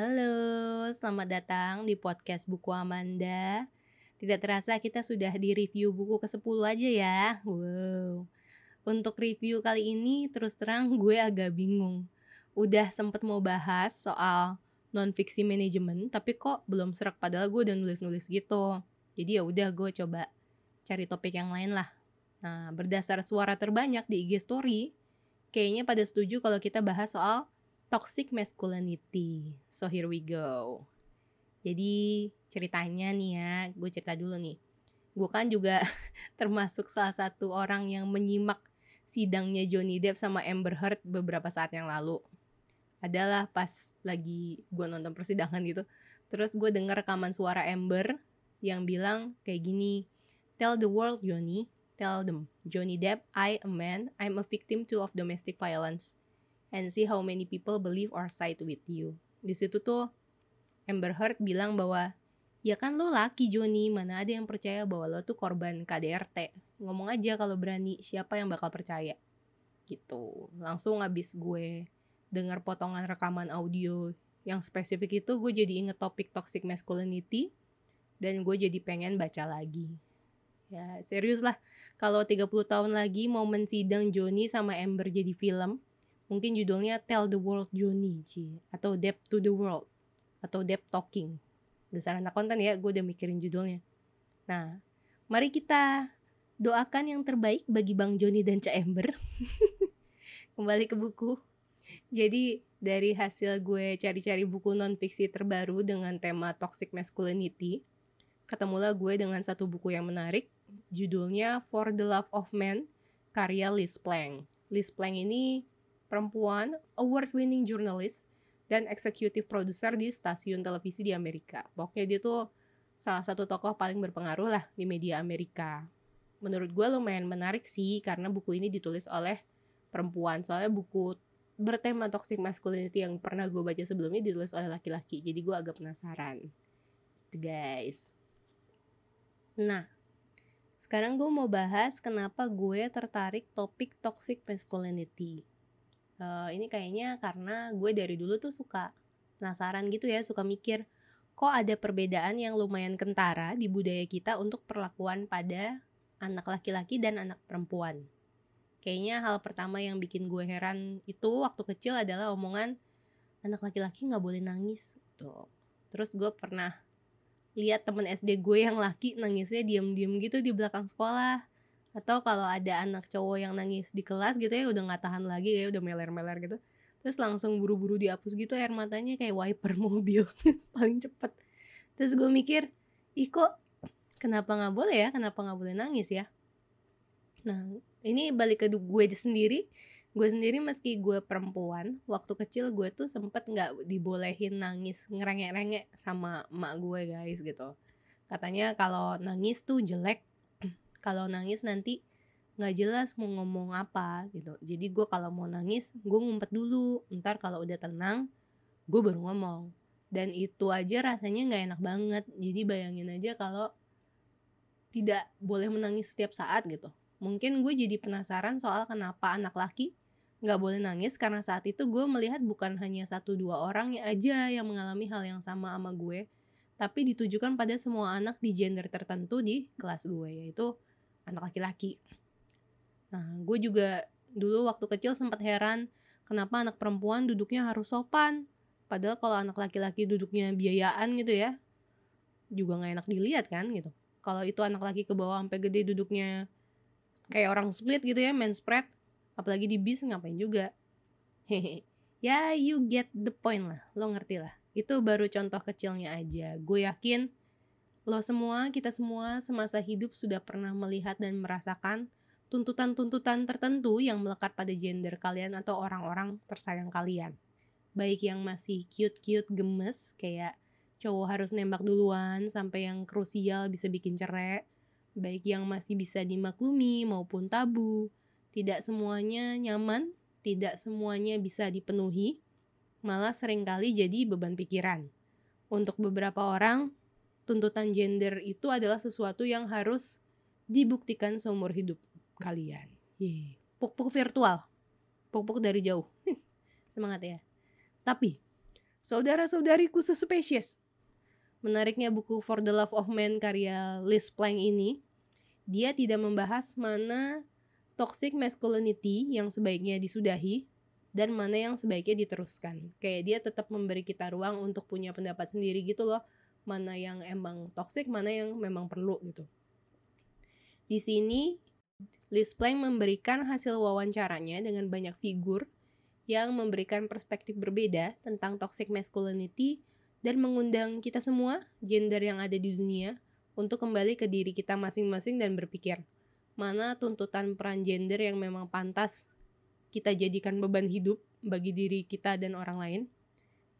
Halo, selamat datang di podcast Buku Amanda. Tidak terasa kita sudah di review buku ke-10 aja ya. Wow. Untuk review kali ini terus terang gue agak bingung. Udah sempet mau bahas soal non-fiksi manajemen, tapi kok belum serak padahal gue udah nulis-nulis gitu. Jadi ya udah gue coba cari topik yang lain lah. Nah, berdasar suara terbanyak di IG story, kayaknya pada setuju kalau kita bahas soal toxic masculinity. So here we go. Jadi ceritanya nih ya, gue cerita dulu nih. Gue kan juga termasuk salah satu orang yang menyimak sidangnya Johnny Depp sama Amber Heard beberapa saat yang lalu. Adalah pas lagi gue nonton persidangan gitu. Terus gue denger rekaman suara Amber yang bilang kayak gini, Tell the world Johnny, tell them, Johnny Depp, I a man, I'm a victim too of domestic violence and see how many people believe or side with you. Di situ tuh Amber Heard bilang bahwa ya kan lo laki Joni, mana ada yang percaya bahwa lo tuh korban KDRT. Ngomong aja kalau berani, siapa yang bakal percaya? Gitu. Langsung abis gue dengar potongan rekaman audio yang spesifik itu gue jadi inget topik toxic masculinity dan gue jadi pengen baca lagi. Ya serius lah, kalau 30 tahun lagi momen sidang Joni sama Amber jadi film, Mungkin judulnya Tell the World Johnny atau Depth to the World atau Depth Talking. Dasar anak konten ya, gue udah mikirin judulnya. Nah, mari kita doakan yang terbaik bagi Bang Joni dan Cak Ember. Kembali ke buku. Jadi dari hasil gue cari-cari buku non fiksi terbaru dengan tema toxic masculinity, ketemulah gue dengan satu buku yang menarik, judulnya For the Love of Man, karya Liz Plank. Liz Plank ini perempuan, award-winning journalist, dan executive producer di stasiun televisi di Amerika. Pokoknya dia tuh salah satu tokoh paling berpengaruh lah di media Amerika. Menurut gue lumayan menarik sih karena buku ini ditulis oleh perempuan. Soalnya buku bertema toxic masculinity yang pernah gue baca sebelumnya ditulis oleh laki-laki. Jadi gue agak penasaran. Gitu guys. Nah, sekarang gue mau bahas kenapa gue tertarik topik toxic masculinity uh, ini kayaknya karena gue dari dulu tuh suka penasaran gitu ya suka mikir kok ada perbedaan yang lumayan kentara di budaya kita untuk perlakuan pada anak laki-laki dan anak perempuan. Kayaknya hal pertama yang bikin gue heran itu waktu kecil adalah omongan anak laki-laki nggak boleh nangis tuh. Terus gue pernah lihat temen SD gue yang laki nangisnya diem-diem gitu di belakang sekolah atau kalau ada anak cowok yang nangis di kelas gitu ya udah nggak tahan lagi ya udah meler-meler gitu. Terus langsung buru-buru dihapus gitu air matanya kayak wiper mobil paling cepet. Terus gue mikir ih kok kenapa nggak boleh ya? Kenapa nggak boleh nangis ya? Nah ini balik ke gue sendiri. Gue sendiri meski gue perempuan waktu kecil gue tuh sempet nggak dibolehin nangis ngerengek-rengek sama emak gue guys gitu. Katanya kalau nangis tuh jelek kalau nangis nanti nggak jelas mau ngomong apa gitu. Jadi gue kalau mau nangis gue ngumpet dulu. Ntar kalau udah tenang gue baru ngomong. Dan itu aja rasanya nggak enak banget. Jadi bayangin aja kalau tidak boleh menangis setiap saat gitu. Mungkin gue jadi penasaran soal kenapa anak laki nggak boleh nangis karena saat itu gue melihat bukan hanya satu dua orang aja yang mengalami hal yang sama sama gue tapi ditujukan pada semua anak di gender tertentu di kelas gue yaitu anak laki-laki. Nah, gue juga dulu waktu kecil sempat heran kenapa anak perempuan duduknya harus sopan. Padahal kalau anak laki-laki duduknya biayaan gitu ya, juga nggak enak dilihat kan gitu. Kalau itu anak laki ke bawah sampai gede duduknya kayak orang split gitu ya, main spread, apalagi di bis ngapain juga. Hehe. ya you get the point lah, lo ngerti lah. Itu baru contoh kecilnya aja. Gue yakin Lo semua, kita semua semasa hidup sudah pernah melihat dan merasakan tuntutan-tuntutan tertentu yang melekat pada gender kalian atau orang-orang tersayang kalian. Baik yang masih cute-cute gemes kayak cowok harus nembak duluan sampai yang krusial bisa bikin cerai. Baik yang masih bisa dimaklumi maupun tabu. Tidak semuanya nyaman, tidak semuanya bisa dipenuhi, malah sering kali jadi beban pikiran. Untuk beberapa orang, tuntutan gender itu adalah sesuatu yang harus dibuktikan seumur hidup kalian. Puk-puk virtual. Puk-puk dari jauh. Semangat ya. Tapi, Saudara-saudariku sespesies. Menariknya buku For the Love of Man karya Liz Plank ini, dia tidak membahas mana toxic masculinity yang sebaiknya disudahi dan mana yang sebaiknya diteruskan. Kayak dia tetap memberi kita ruang untuk punya pendapat sendiri gitu loh. Mana yang emang toxic, mana yang memang perlu gitu. Di sini Liz Plank memberikan hasil wawancaranya dengan banyak figur yang memberikan perspektif berbeda tentang toxic masculinity dan mengundang kita semua, gender yang ada di dunia, untuk kembali ke diri kita masing-masing dan berpikir, mana tuntutan peran gender yang memang pantas kita jadikan beban hidup bagi diri kita dan orang lain,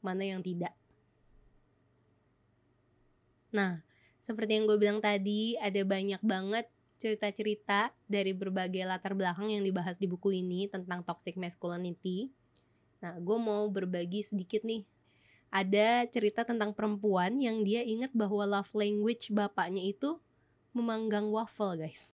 mana yang tidak. Nah, seperti yang gue bilang tadi, ada banyak banget cerita-cerita dari berbagai latar belakang yang dibahas di buku ini tentang toxic masculinity. Nah, gue mau berbagi sedikit nih. Ada cerita tentang perempuan yang dia ingat bahwa love language bapaknya itu memanggang waffle, guys.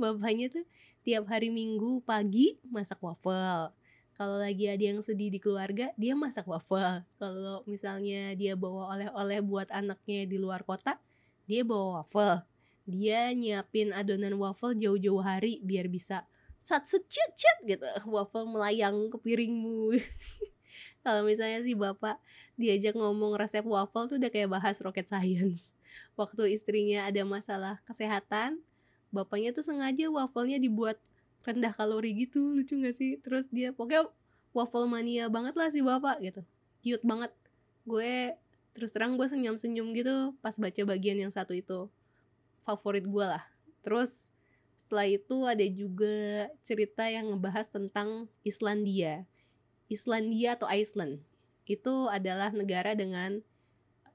Bapaknya tuh tiap hari minggu pagi masak waffle. Kalau lagi ada yang sedih di keluarga, dia masak waffle. Kalau misalnya dia bawa oleh-oleh buat anaknya di luar kota, dia bawa waffle. Dia nyiapin adonan waffle jauh-jauh hari biar bisa sat cet cet gitu. Waffle melayang ke piringmu. Kalau misalnya si bapak diajak ngomong resep waffle tuh udah kayak bahas rocket science. Waktu istrinya ada masalah kesehatan bapaknya tuh sengaja wafflenya dibuat rendah kalori gitu lucu gak sih? Terus dia pokoknya waffle mania banget lah si bapak gitu. Cute banget. Gue terus terang gue senyum senyum gitu pas baca bagian yang satu itu. Favorit gue lah. Terus setelah itu ada juga cerita yang ngebahas tentang Islandia. Islandia atau Iceland. Itu adalah negara dengan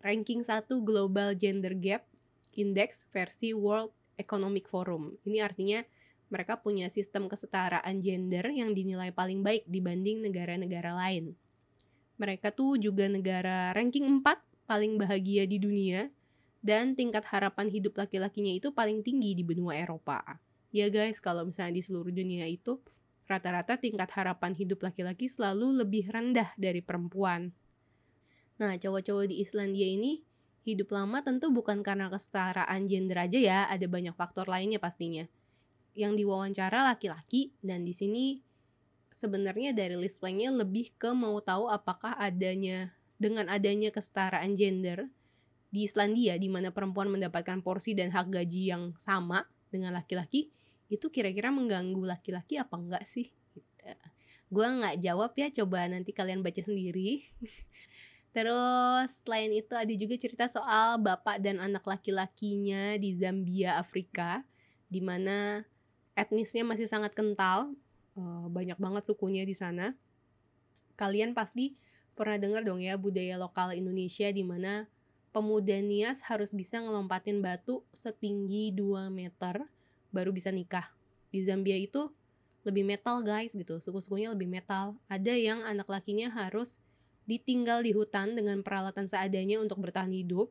ranking 1 Global Gender Gap Index versi World Economic Forum. Ini artinya mereka punya sistem kesetaraan gender yang dinilai paling baik dibanding negara-negara lain. Mereka tuh juga negara ranking 4 paling bahagia di dunia dan tingkat harapan hidup laki-lakinya itu paling tinggi di benua Eropa. Ya guys, kalau misalnya di seluruh dunia itu rata-rata tingkat harapan hidup laki-laki selalu lebih rendah dari perempuan. Nah, cowok-cowok di Islandia ini hidup lama tentu bukan karena kesetaraan gender aja ya, ada banyak faktor lainnya pastinya. Yang diwawancara laki-laki dan di sini sebenarnya dari list planknya lebih ke mau tahu apakah adanya dengan adanya kesetaraan gender di Islandia di mana perempuan mendapatkan porsi dan hak gaji yang sama dengan laki-laki itu kira-kira mengganggu laki-laki apa enggak sih? Gitu. Gue nggak jawab ya, coba nanti kalian baca sendiri. Terus selain itu ada juga cerita soal bapak dan anak laki-lakinya di Zambia, Afrika, di mana etnisnya masih sangat kental, eh, banyak banget sukunya di sana. Kalian pasti pernah dengar dong ya budaya lokal Indonesia di mana pemuda Nias harus bisa ngelompatin batu setinggi 2 meter baru bisa nikah. Di Zambia itu lebih metal guys gitu, suku-sukunya lebih metal. Ada yang anak lakinya harus ditinggal di hutan dengan peralatan seadanya untuk bertahan hidup.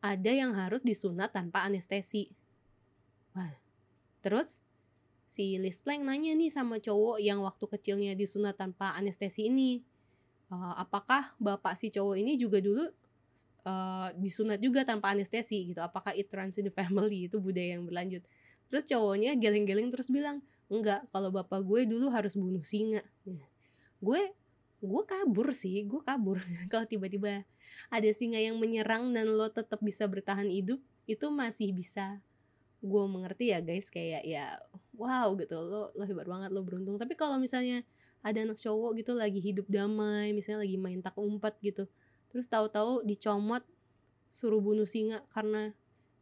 Ada yang harus disunat tanpa anestesi. Wah. Terus si Liz Plank nanya nih sama cowok yang waktu kecilnya disunat tanpa anestesi ini. Uh, apakah bapak si cowok ini juga dulu uh, disunat juga tanpa anestesi? Gitu. Apakah it runs in the family? Itu budaya yang berlanjut. Terus cowoknya geleng-geleng terus bilang enggak kalau bapak gue dulu harus bunuh singa. Gue gue kabur sih gue kabur. Kalau tiba-tiba ada singa yang menyerang dan lo tetap bisa bertahan hidup itu masih bisa. Gue mengerti ya guys kayak ya wow gitu. Lo lo hebat banget lo beruntung. Tapi kalau misalnya ada anak cowok gitu lagi hidup damai misalnya lagi main tak umpat gitu terus tahu-tahu dicomot suruh bunuh singa karena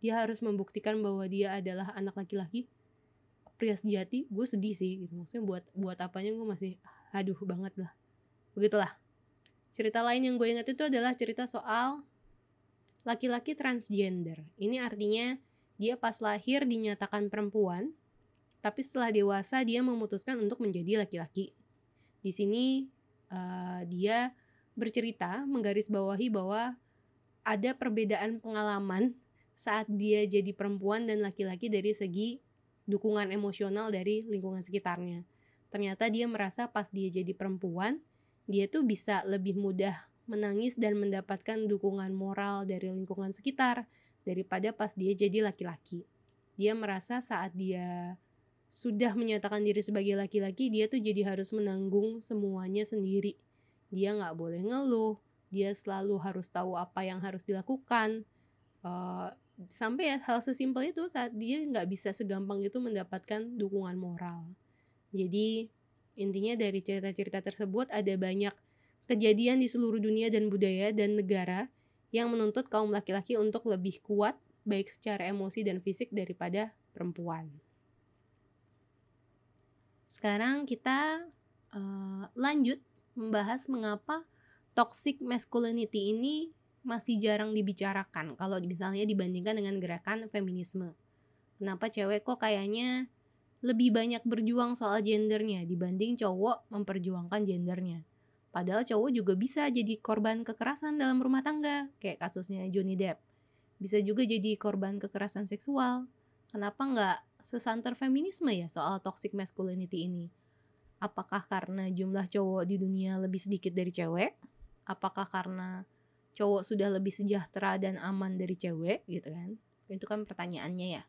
dia harus membuktikan bahwa dia adalah anak laki-laki pria sejati gue sedih sih gitu. Maksudnya buat buat apanya gue masih aduh banget lah. Begitulah. Cerita lain yang gue ingat itu adalah cerita soal laki-laki transgender. Ini artinya dia pas lahir dinyatakan perempuan tapi setelah dewasa dia memutuskan untuk menjadi laki-laki di sini uh, dia bercerita menggarisbawahi bahwa ada perbedaan pengalaman saat dia jadi perempuan dan laki-laki dari segi dukungan emosional dari lingkungan sekitarnya. Ternyata dia merasa pas dia jadi perempuan, dia tuh bisa lebih mudah menangis dan mendapatkan dukungan moral dari lingkungan sekitar daripada pas dia jadi laki-laki. Dia merasa saat dia sudah menyatakan diri sebagai laki-laki, dia tuh jadi harus menanggung semuanya sendiri. Dia nggak boleh ngeluh, dia selalu harus tahu apa yang harus dilakukan. Uh, sampai ya hal sesimpel itu saat dia nggak bisa segampang itu mendapatkan dukungan moral. Jadi intinya dari cerita-cerita tersebut ada banyak kejadian di seluruh dunia dan budaya dan negara yang menuntut kaum laki-laki untuk lebih kuat baik secara emosi dan fisik daripada perempuan. Sekarang kita uh, lanjut membahas mengapa toxic masculinity ini masih jarang dibicarakan kalau misalnya dibandingkan dengan gerakan feminisme. Kenapa cewek kok kayaknya lebih banyak berjuang soal gendernya dibanding cowok memperjuangkan gendernya. Padahal cowok juga bisa jadi korban kekerasan dalam rumah tangga, kayak kasusnya Johnny Depp. Bisa juga jadi korban kekerasan seksual. Kenapa nggak sesanter feminisme ya soal toxic masculinity ini? Apakah karena jumlah cowok di dunia lebih sedikit dari cewek? Apakah karena cowok sudah lebih sejahtera dan aman dari cewek gitu kan? Itu kan pertanyaannya ya.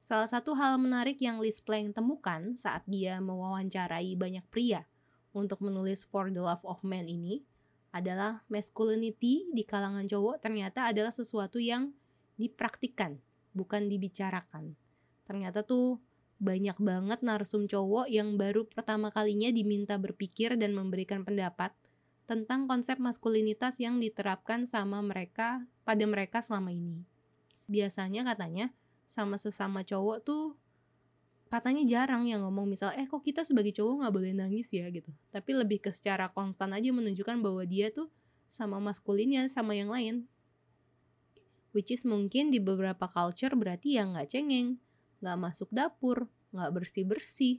Salah satu hal menarik yang Liz Plank temukan saat dia mewawancarai banyak pria untuk menulis For the Love of Man ini adalah masculinity di kalangan cowok ternyata adalah sesuatu yang dipraktikkan, bukan dibicarakan. Ternyata tuh banyak banget narsum cowok yang baru pertama kalinya diminta berpikir dan memberikan pendapat tentang konsep maskulinitas yang diterapkan sama mereka pada mereka selama ini. Biasanya katanya sama sesama cowok tuh katanya jarang yang ngomong misal eh kok kita sebagai cowok nggak boleh nangis ya? gitu. Tapi lebih ke secara konstan aja menunjukkan bahwa dia tuh sama maskulinnya sama yang lain. Which is mungkin di beberapa culture berarti yang nggak cengeng nggak masuk dapur nggak bersih bersih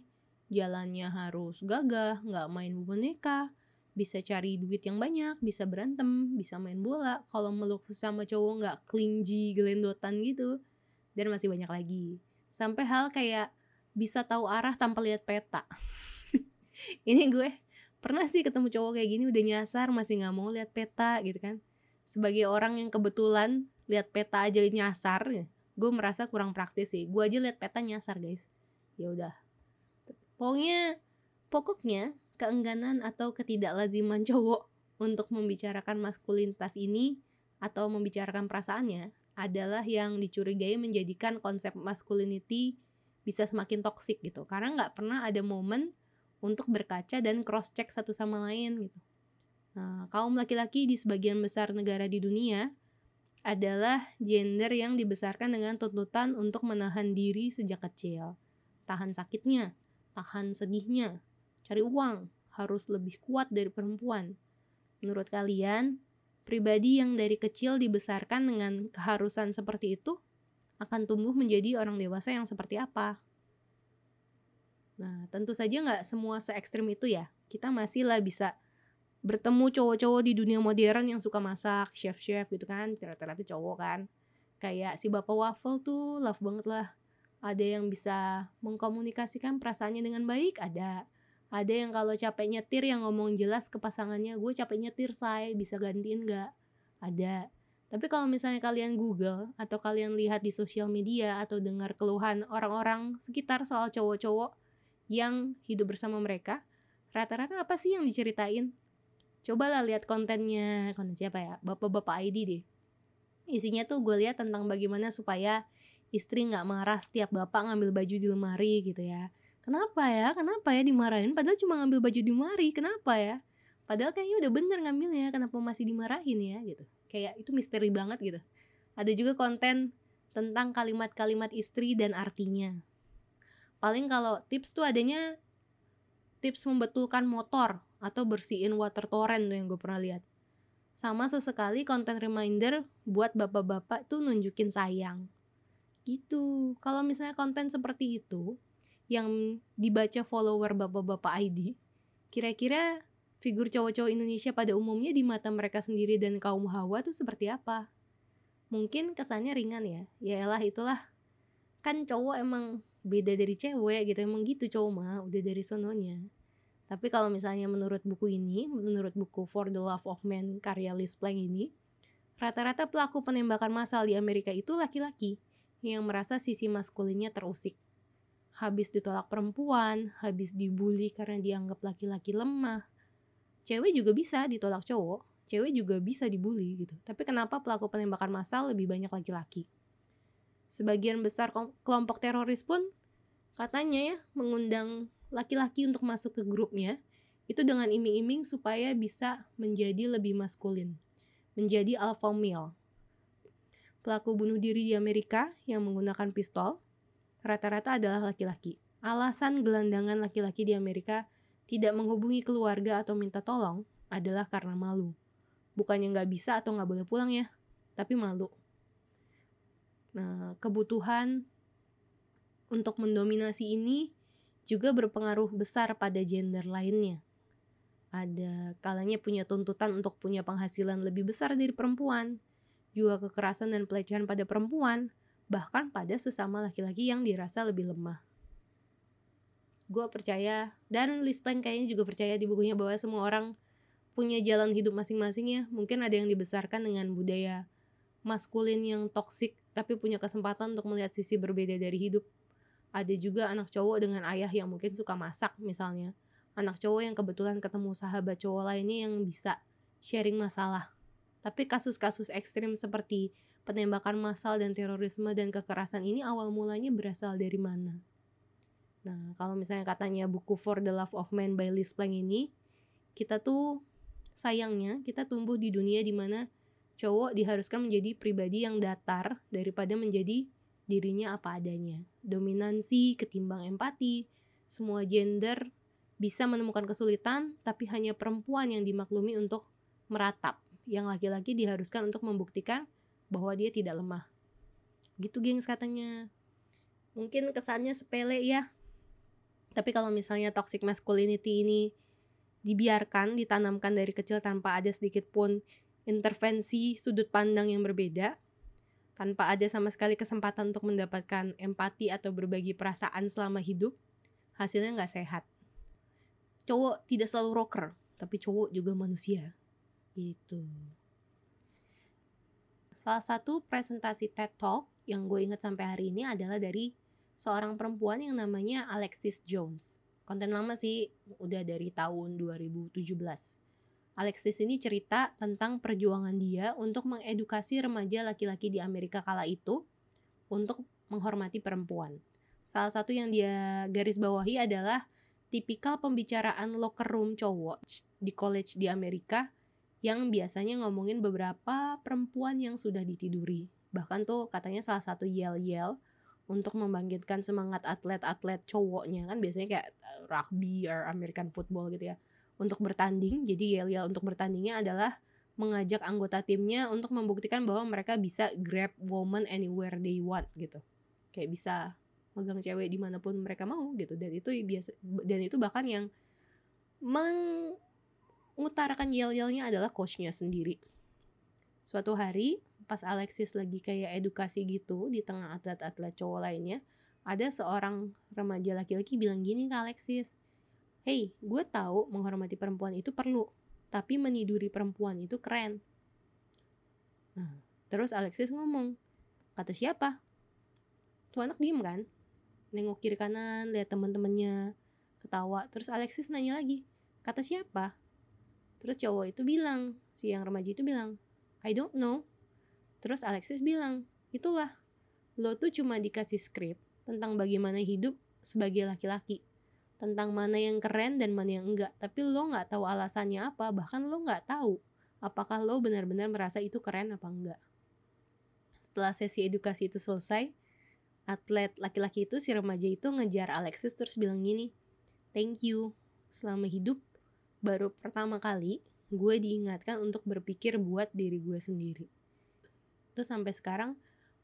jalannya harus gagah nggak main boneka bisa cari duit yang banyak bisa berantem bisa main bola. Kalau meluk sesama cowok nggak clingy gelendotan gitu dan masih banyak lagi. Sampai hal kayak bisa tahu arah tanpa lihat peta. Ini gue pernah sih ketemu cowok kayak gini udah nyasar masih nggak mau lihat peta gitu kan. Sebagai orang yang kebetulan lihat peta aja nyasar gue merasa kurang praktis sih. Gue aja lihat peta nyasar guys. Ya udah. Pokoknya pokoknya keengganan atau ketidaklaziman cowok untuk membicarakan maskulinitas ini atau membicarakan perasaannya adalah yang dicurigai menjadikan konsep masculinity bisa semakin toksik gitu. Karena nggak pernah ada momen untuk berkaca dan cross check satu sama lain gitu. Nah, kaum laki-laki di sebagian besar negara di dunia adalah gender yang dibesarkan dengan tuntutan untuk menahan diri sejak kecil. Tahan sakitnya, tahan sedihnya, cari uang, harus lebih kuat dari perempuan. Menurut kalian, pribadi yang dari kecil dibesarkan dengan keharusan seperti itu akan tumbuh menjadi orang dewasa yang seperti apa. Nah, tentu saja nggak semua se ekstrim itu ya. Kita masih lah bisa bertemu cowok-cowok di dunia modern yang suka masak, chef-chef gitu kan. Ternyata cowok kan. Kayak si Bapak Waffle tuh love banget lah. Ada yang bisa mengkomunikasikan perasaannya dengan baik, ada. Ada yang kalau capek nyetir yang ngomong jelas ke pasangannya, gue capek nyetir say, bisa gantiin nggak? Ada tapi kalau misalnya kalian Google atau kalian lihat di sosial media atau dengar keluhan orang-orang sekitar soal cowok-cowok yang hidup bersama mereka, rata-rata apa sih yang diceritain? Cobalah lihat kontennya, konten siapa ya? Bapak-bapak ID deh. Isinya tuh gue lihat tentang bagaimana supaya istri nggak marah setiap bapak ngambil baju di lemari gitu ya. Kenapa ya? Kenapa ya dimarahin? Padahal cuma ngambil baju di lemari. Kenapa ya? Padahal kayaknya udah bener ngambilnya. Kenapa masih dimarahin ya gitu? kayak itu misteri banget gitu ada juga konten tentang kalimat-kalimat istri dan artinya paling kalau tips tuh adanya tips membetulkan motor atau bersihin water torrent tuh yang gue pernah lihat sama sesekali konten reminder buat bapak-bapak tuh nunjukin sayang gitu kalau misalnya konten seperti itu yang dibaca follower bapak-bapak ID kira-kira figur cowok-cowok Indonesia pada umumnya di mata mereka sendiri dan kaum hawa tuh seperti apa? Mungkin kesannya ringan ya, yaelah itulah. Kan cowok emang beda dari cewek gitu, emang gitu cowok mah, udah dari sononya. Tapi kalau misalnya menurut buku ini, menurut buku For the Love of Man karya Liz Plank ini, rata-rata pelaku penembakan massal di Amerika itu laki-laki yang merasa sisi maskulinnya terusik. Habis ditolak perempuan, habis dibully karena dianggap laki-laki lemah. Cewek juga bisa ditolak cowok, cewek juga bisa dibully gitu. Tapi kenapa pelaku penembakan massal lebih banyak laki-laki? Sebagian besar kelompok teroris pun katanya ya mengundang laki-laki untuk masuk ke grupnya itu dengan iming-iming supaya bisa menjadi lebih maskulin, menjadi alpha male. Pelaku bunuh diri di Amerika yang menggunakan pistol rata-rata adalah laki-laki. Alasan gelandangan laki-laki di Amerika tidak menghubungi keluarga atau minta tolong adalah karena malu. Bukannya nggak bisa atau nggak boleh pulang ya, tapi malu. Nah, kebutuhan untuk mendominasi ini juga berpengaruh besar pada gender lainnya. Ada kalanya punya tuntutan untuk punya penghasilan lebih besar dari perempuan, juga kekerasan dan pelecehan pada perempuan, bahkan pada sesama laki-laki yang dirasa lebih lemah. Gue percaya, dan Liz Plank kayaknya juga percaya di bukunya bahwa semua orang punya jalan hidup masing-masing ya. Mungkin ada yang dibesarkan dengan budaya maskulin yang toksik, tapi punya kesempatan untuk melihat sisi berbeda dari hidup ada juga anak cowok dengan ayah yang mungkin suka masak misalnya. Anak cowok yang kebetulan ketemu sahabat cowok lainnya yang bisa sharing masalah. Tapi kasus-kasus ekstrim seperti penembakan massal dan terorisme dan kekerasan ini awal mulanya berasal dari mana? Nah kalau misalnya katanya buku For the Love of Man by Liz Plank ini kita tuh sayangnya kita tumbuh di dunia di mana cowok diharuskan menjadi pribadi yang datar daripada menjadi dirinya apa adanya. Dominansi ketimbang empati, semua gender bisa menemukan kesulitan, tapi hanya perempuan yang dimaklumi untuk meratap. Yang laki-laki diharuskan untuk membuktikan bahwa dia tidak lemah. Gitu gengs katanya. Mungkin kesannya sepele ya. Tapi kalau misalnya toxic masculinity ini dibiarkan, ditanamkan dari kecil tanpa ada sedikit pun intervensi sudut pandang yang berbeda, tanpa ada sama sekali kesempatan untuk mendapatkan empati atau berbagi perasaan selama hidup, hasilnya nggak sehat. Cowok tidak selalu rocker, tapi cowok juga manusia. Gitu. Salah satu presentasi TED Talk yang gue inget sampai hari ini adalah dari seorang perempuan yang namanya Alexis Jones. Konten lama sih, udah dari tahun 2017 Alexis ini cerita tentang perjuangan dia untuk mengedukasi remaja laki-laki di Amerika kala itu untuk menghormati perempuan. Salah satu yang dia garis bawahi adalah tipikal pembicaraan locker room cowok di college di Amerika yang biasanya ngomongin beberapa perempuan yang sudah ditiduri. Bahkan tuh katanya salah satu yell-yell untuk membangkitkan semangat atlet-atlet cowoknya kan biasanya kayak rugby or American football gitu ya untuk bertanding. Jadi yel-yel untuk bertandingnya adalah mengajak anggota timnya untuk membuktikan bahwa mereka bisa grab woman anywhere they want gitu. Kayak bisa megang cewek di mana pun mereka mau gitu dan itu biasa dan itu bahkan yang mengutarakan yel-yelnya adalah coachnya sendiri. Suatu hari pas Alexis lagi kayak edukasi gitu di tengah atlet-atlet cowok lainnya, ada seorang remaja laki-laki bilang gini ke Alexis, Hey, gue tahu menghormati perempuan itu perlu, tapi meniduri perempuan itu keren. Nah, terus Alexis ngomong, kata siapa? Tuh anak diem kan? Nengok kiri kanan, lihat teman-temannya, ketawa. Terus Alexis nanya lagi, kata siapa? Terus cowok itu bilang, si yang remaja itu bilang, I don't know. Terus Alexis bilang, itulah, lo tuh cuma dikasih skrip tentang bagaimana hidup sebagai laki-laki tentang mana yang keren dan mana yang enggak. Tapi lo nggak tahu alasannya apa bahkan lo nggak tahu apakah lo benar-benar merasa itu keren apa enggak. Setelah sesi edukasi itu selesai atlet laki-laki itu si remaja itu ngejar Alexis terus bilang gini thank you. Selama hidup baru pertama kali gue diingatkan untuk berpikir buat diri gue sendiri. Terus sampai sekarang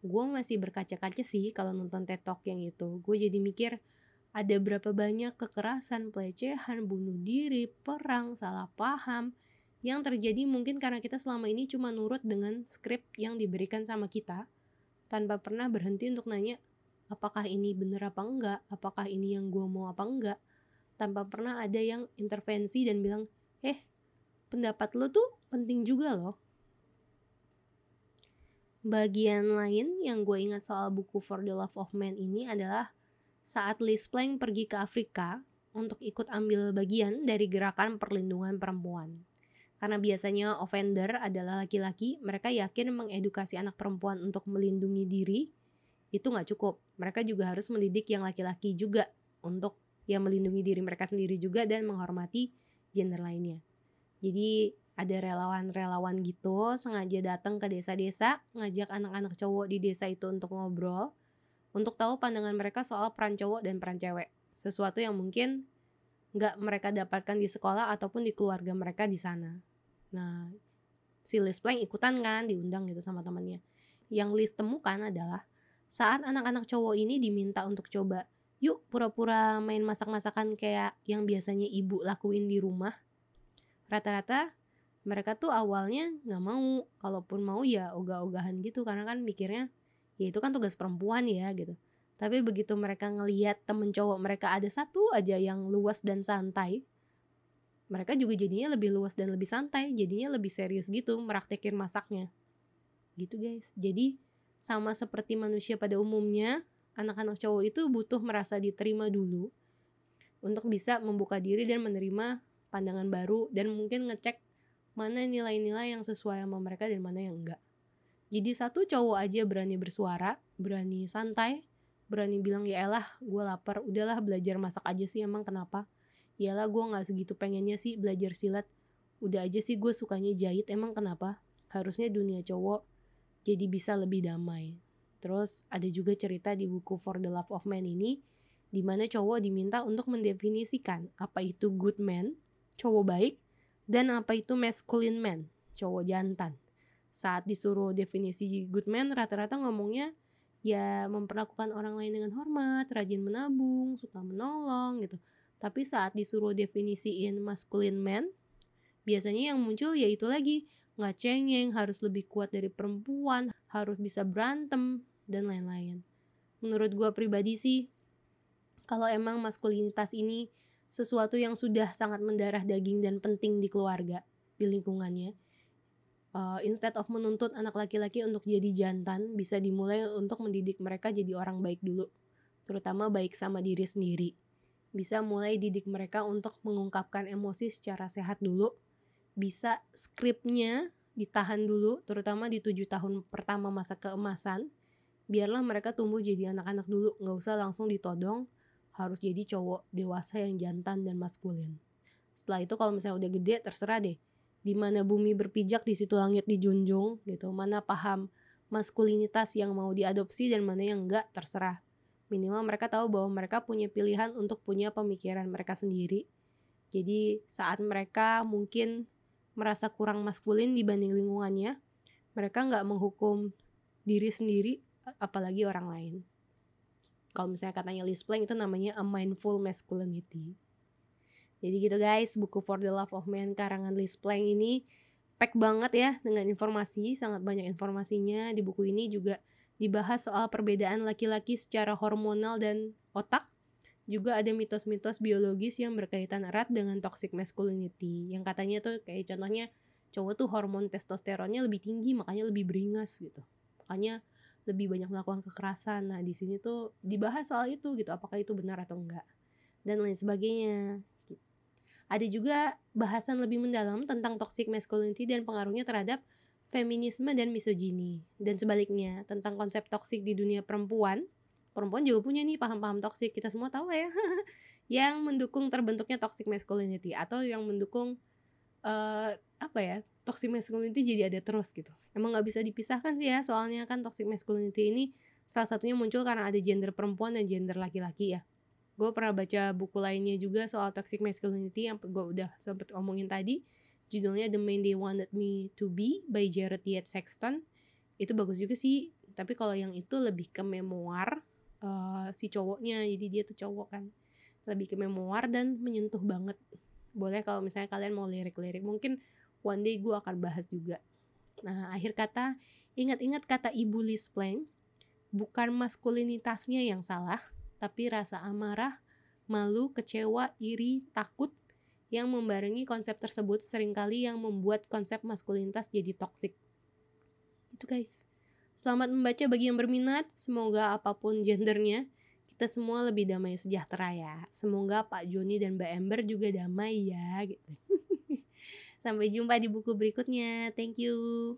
gue masih berkaca-kaca sih kalau nonton TED Talk yang itu. Gue jadi mikir ada berapa banyak kekerasan, pelecehan, bunuh diri, perang, salah paham yang terjadi mungkin karena kita selama ini cuma nurut dengan skrip yang diberikan sama kita tanpa pernah berhenti untuk nanya apakah ini bener apa enggak, apakah ini yang gue mau apa enggak, tanpa pernah ada yang intervensi dan bilang, eh pendapat lo tuh penting juga loh. Bagian lain yang gue ingat soal buku For the Love of Man ini adalah saat Liz Plank pergi ke Afrika untuk ikut ambil bagian dari gerakan perlindungan perempuan. Karena biasanya offender adalah laki-laki, mereka yakin mengedukasi anak perempuan untuk melindungi diri itu nggak cukup. Mereka juga harus mendidik yang laki-laki juga untuk yang melindungi diri mereka sendiri juga dan menghormati gender lainnya. Jadi ada relawan-relawan gitu sengaja datang ke desa-desa ngajak anak-anak cowok di desa itu untuk ngobrol untuk tahu pandangan mereka soal peran cowok dan peran cewek. Sesuatu yang mungkin nggak mereka dapatkan di sekolah ataupun di keluarga mereka di sana. Nah si Liz Plank ikutan kan diundang gitu sama temannya yang Liz temukan adalah saat anak-anak cowok ini diminta untuk coba yuk pura-pura main masak-masakan kayak yang biasanya ibu lakuin di rumah rata-rata mereka tuh awalnya nggak mau. Kalaupun mau ya ogah-ogahan gitu karena kan mikirnya ya itu kan tugas perempuan ya gitu. Tapi begitu mereka ngeliat temen cowok mereka ada satu aja yang luas dan santai mereka juga jadinya lebih luas dan lebih santai jadinya lebih serius gitu meraktekin masaknya. Gitu guys. Jadi sama seperti manusia pada umumnya anak-anak cowok itu butuh merasa diterima dulu untuk bisa membuka diri dan menerima pandangan baru dan mungkin ngecek mana nilai-nilai yang sesuai sama mereka dan mana yang enggak. Jadi satu cowok aja berani bersuara, berani santai, berani bilang ya elah gue lapar, udahlah belajar masak aja sih emang kenapa? Yalah gue gak segitu pengennya sih belajar silat, udah aja sih gue sukanya jahit emang kenapa? Harusnya dunia cowok jadi bisa lebih damai. Terus ada juga cerita di buku For the Love of Man ini, di mana cowok diminta untuk mendefinisikan apa itu good man, cowok baik, dan apa itu masculine man, cowok jantan. Saat disuruh definisi good man, rata-rata ngomongnya ya memperlakukan orang lain dengan hormat, rajin menabung, suka menolong gitu. Tapi saat disuruh definisiin masculine man, biasanya yang muncul ya itu lagi, nggak cengeng, harus lebih kuat dari perempuan, harus bisa berantem, dan lain-lain. Menurut gue pribadi sih, kalau emang maskulinitas ini sesuatu yang sudah sangat mendarah daging dan penting di keluarga, di lingkungannya. Uh, instead of menuntut anak laki-laki untuk jadi jantan, bisa dimulai untuk mendidik mereka jadi orang baik dulu, terutama baik sama diri sendiri. Bisa mulai didik mereka untuk mengungkapkan emosi secara sehat dulu. Bisa skripnya ditahan dulu, terutama di tujuh tahun pertama masa keemasan. Biarlah mereka tumbuh jadi anak-anak dulu, nggak usah langsung ditodong harus jadi cowok dewasa yang jantan dan maskulin. Setelah itu kalau misalnya udah gede terserah deh. Di mana bumi berpijak di situ langit dijunjung gitu. Mana paham maskulinitas yang mau diadopsi dan mana yang enggak terserah. Minimal mereka tahu bahwa mereka punya pilihan untuk punya pemikiran mereka sendiri. Jadi saat mereka mungkin merasa kurang maskulin dibanding lingkungannya, mereka nggak menghukum diri sendiri apalagi orang lain kalau misalnya katanya Liz Plank itu namanya a mindful masculinity jadi gitu guys buku For the Love of Man karangan Liz Plank ini pack banget ya dengan informasi sangat banyak informasinya di buku ini juga dibahas soal perbedaan laki-laki secara hormonal dan otak juga ada mitos-mitos biologis yang berkaitan erat dengan toxic masculinity yang katanya tuh kayak contohnya cowok tuh hormon testosteronnya lebih tinggi makanya lebih beringas gitu makanya lebih banyak melakukan kekerasan. Nah, di sini tuh dibahas soal itu gitu, apakah itu benar atau enggak. Dan lain sebagainya. Ada juga bahasan lebih mendalam tentang toxic masculinity dan pengaruhnya terhadap feminisme dan misogyni. Dan sebaliknya, tentang konsep toxic di dunia perempuan. Perempuan juga punya nih paham-paham toxic, kita semua tahu ya. yang mendukung terbentuknya toxic masculinity atau yang mendukung uh, apa ya toxic masculinity jadi ada terus gitu emang nggak bisa dipisahkan sih ya soalnya kan toxic masculinity ini salah satunya muncul karena ada gender perempuan dan gender laki-laki ya gue pernah baca buku lainnya juga soal toxic masculinity yang gue udah sempet omongin tadi. Judulnya The Man They Wanted Me to Be by Jared Yates Sexton. Itu bagus juga sih tapi kalau yang itu lebih ke memoir uh, si cowoknya. Jadi dia tuh cowok kan. Lebih ke memoir dan menyentuh banget. Boleh kalau misalnya kalian mau lirik-lirik mungkin one day gue akan bahas juga. Nah, akhir kata, ingat-ingat kata Ibu Liz Plank, bukan maskulinitasnya yang salah, tapi rasa amarah, malu, kecewa, iri, takut yang membarengi konsep tersebut sering kali yang membuat konsep maskulinitas jadi toksik. Itu guys. Selamat membaca bagi yang berminat. Semoga apa pun gendernya, kita semua lebih damai sejahtera ya. Semoga Pak Joni dan Mbak Ember juga damai ya gitu. Sampai jumpa di buku berikutnya. Thank you.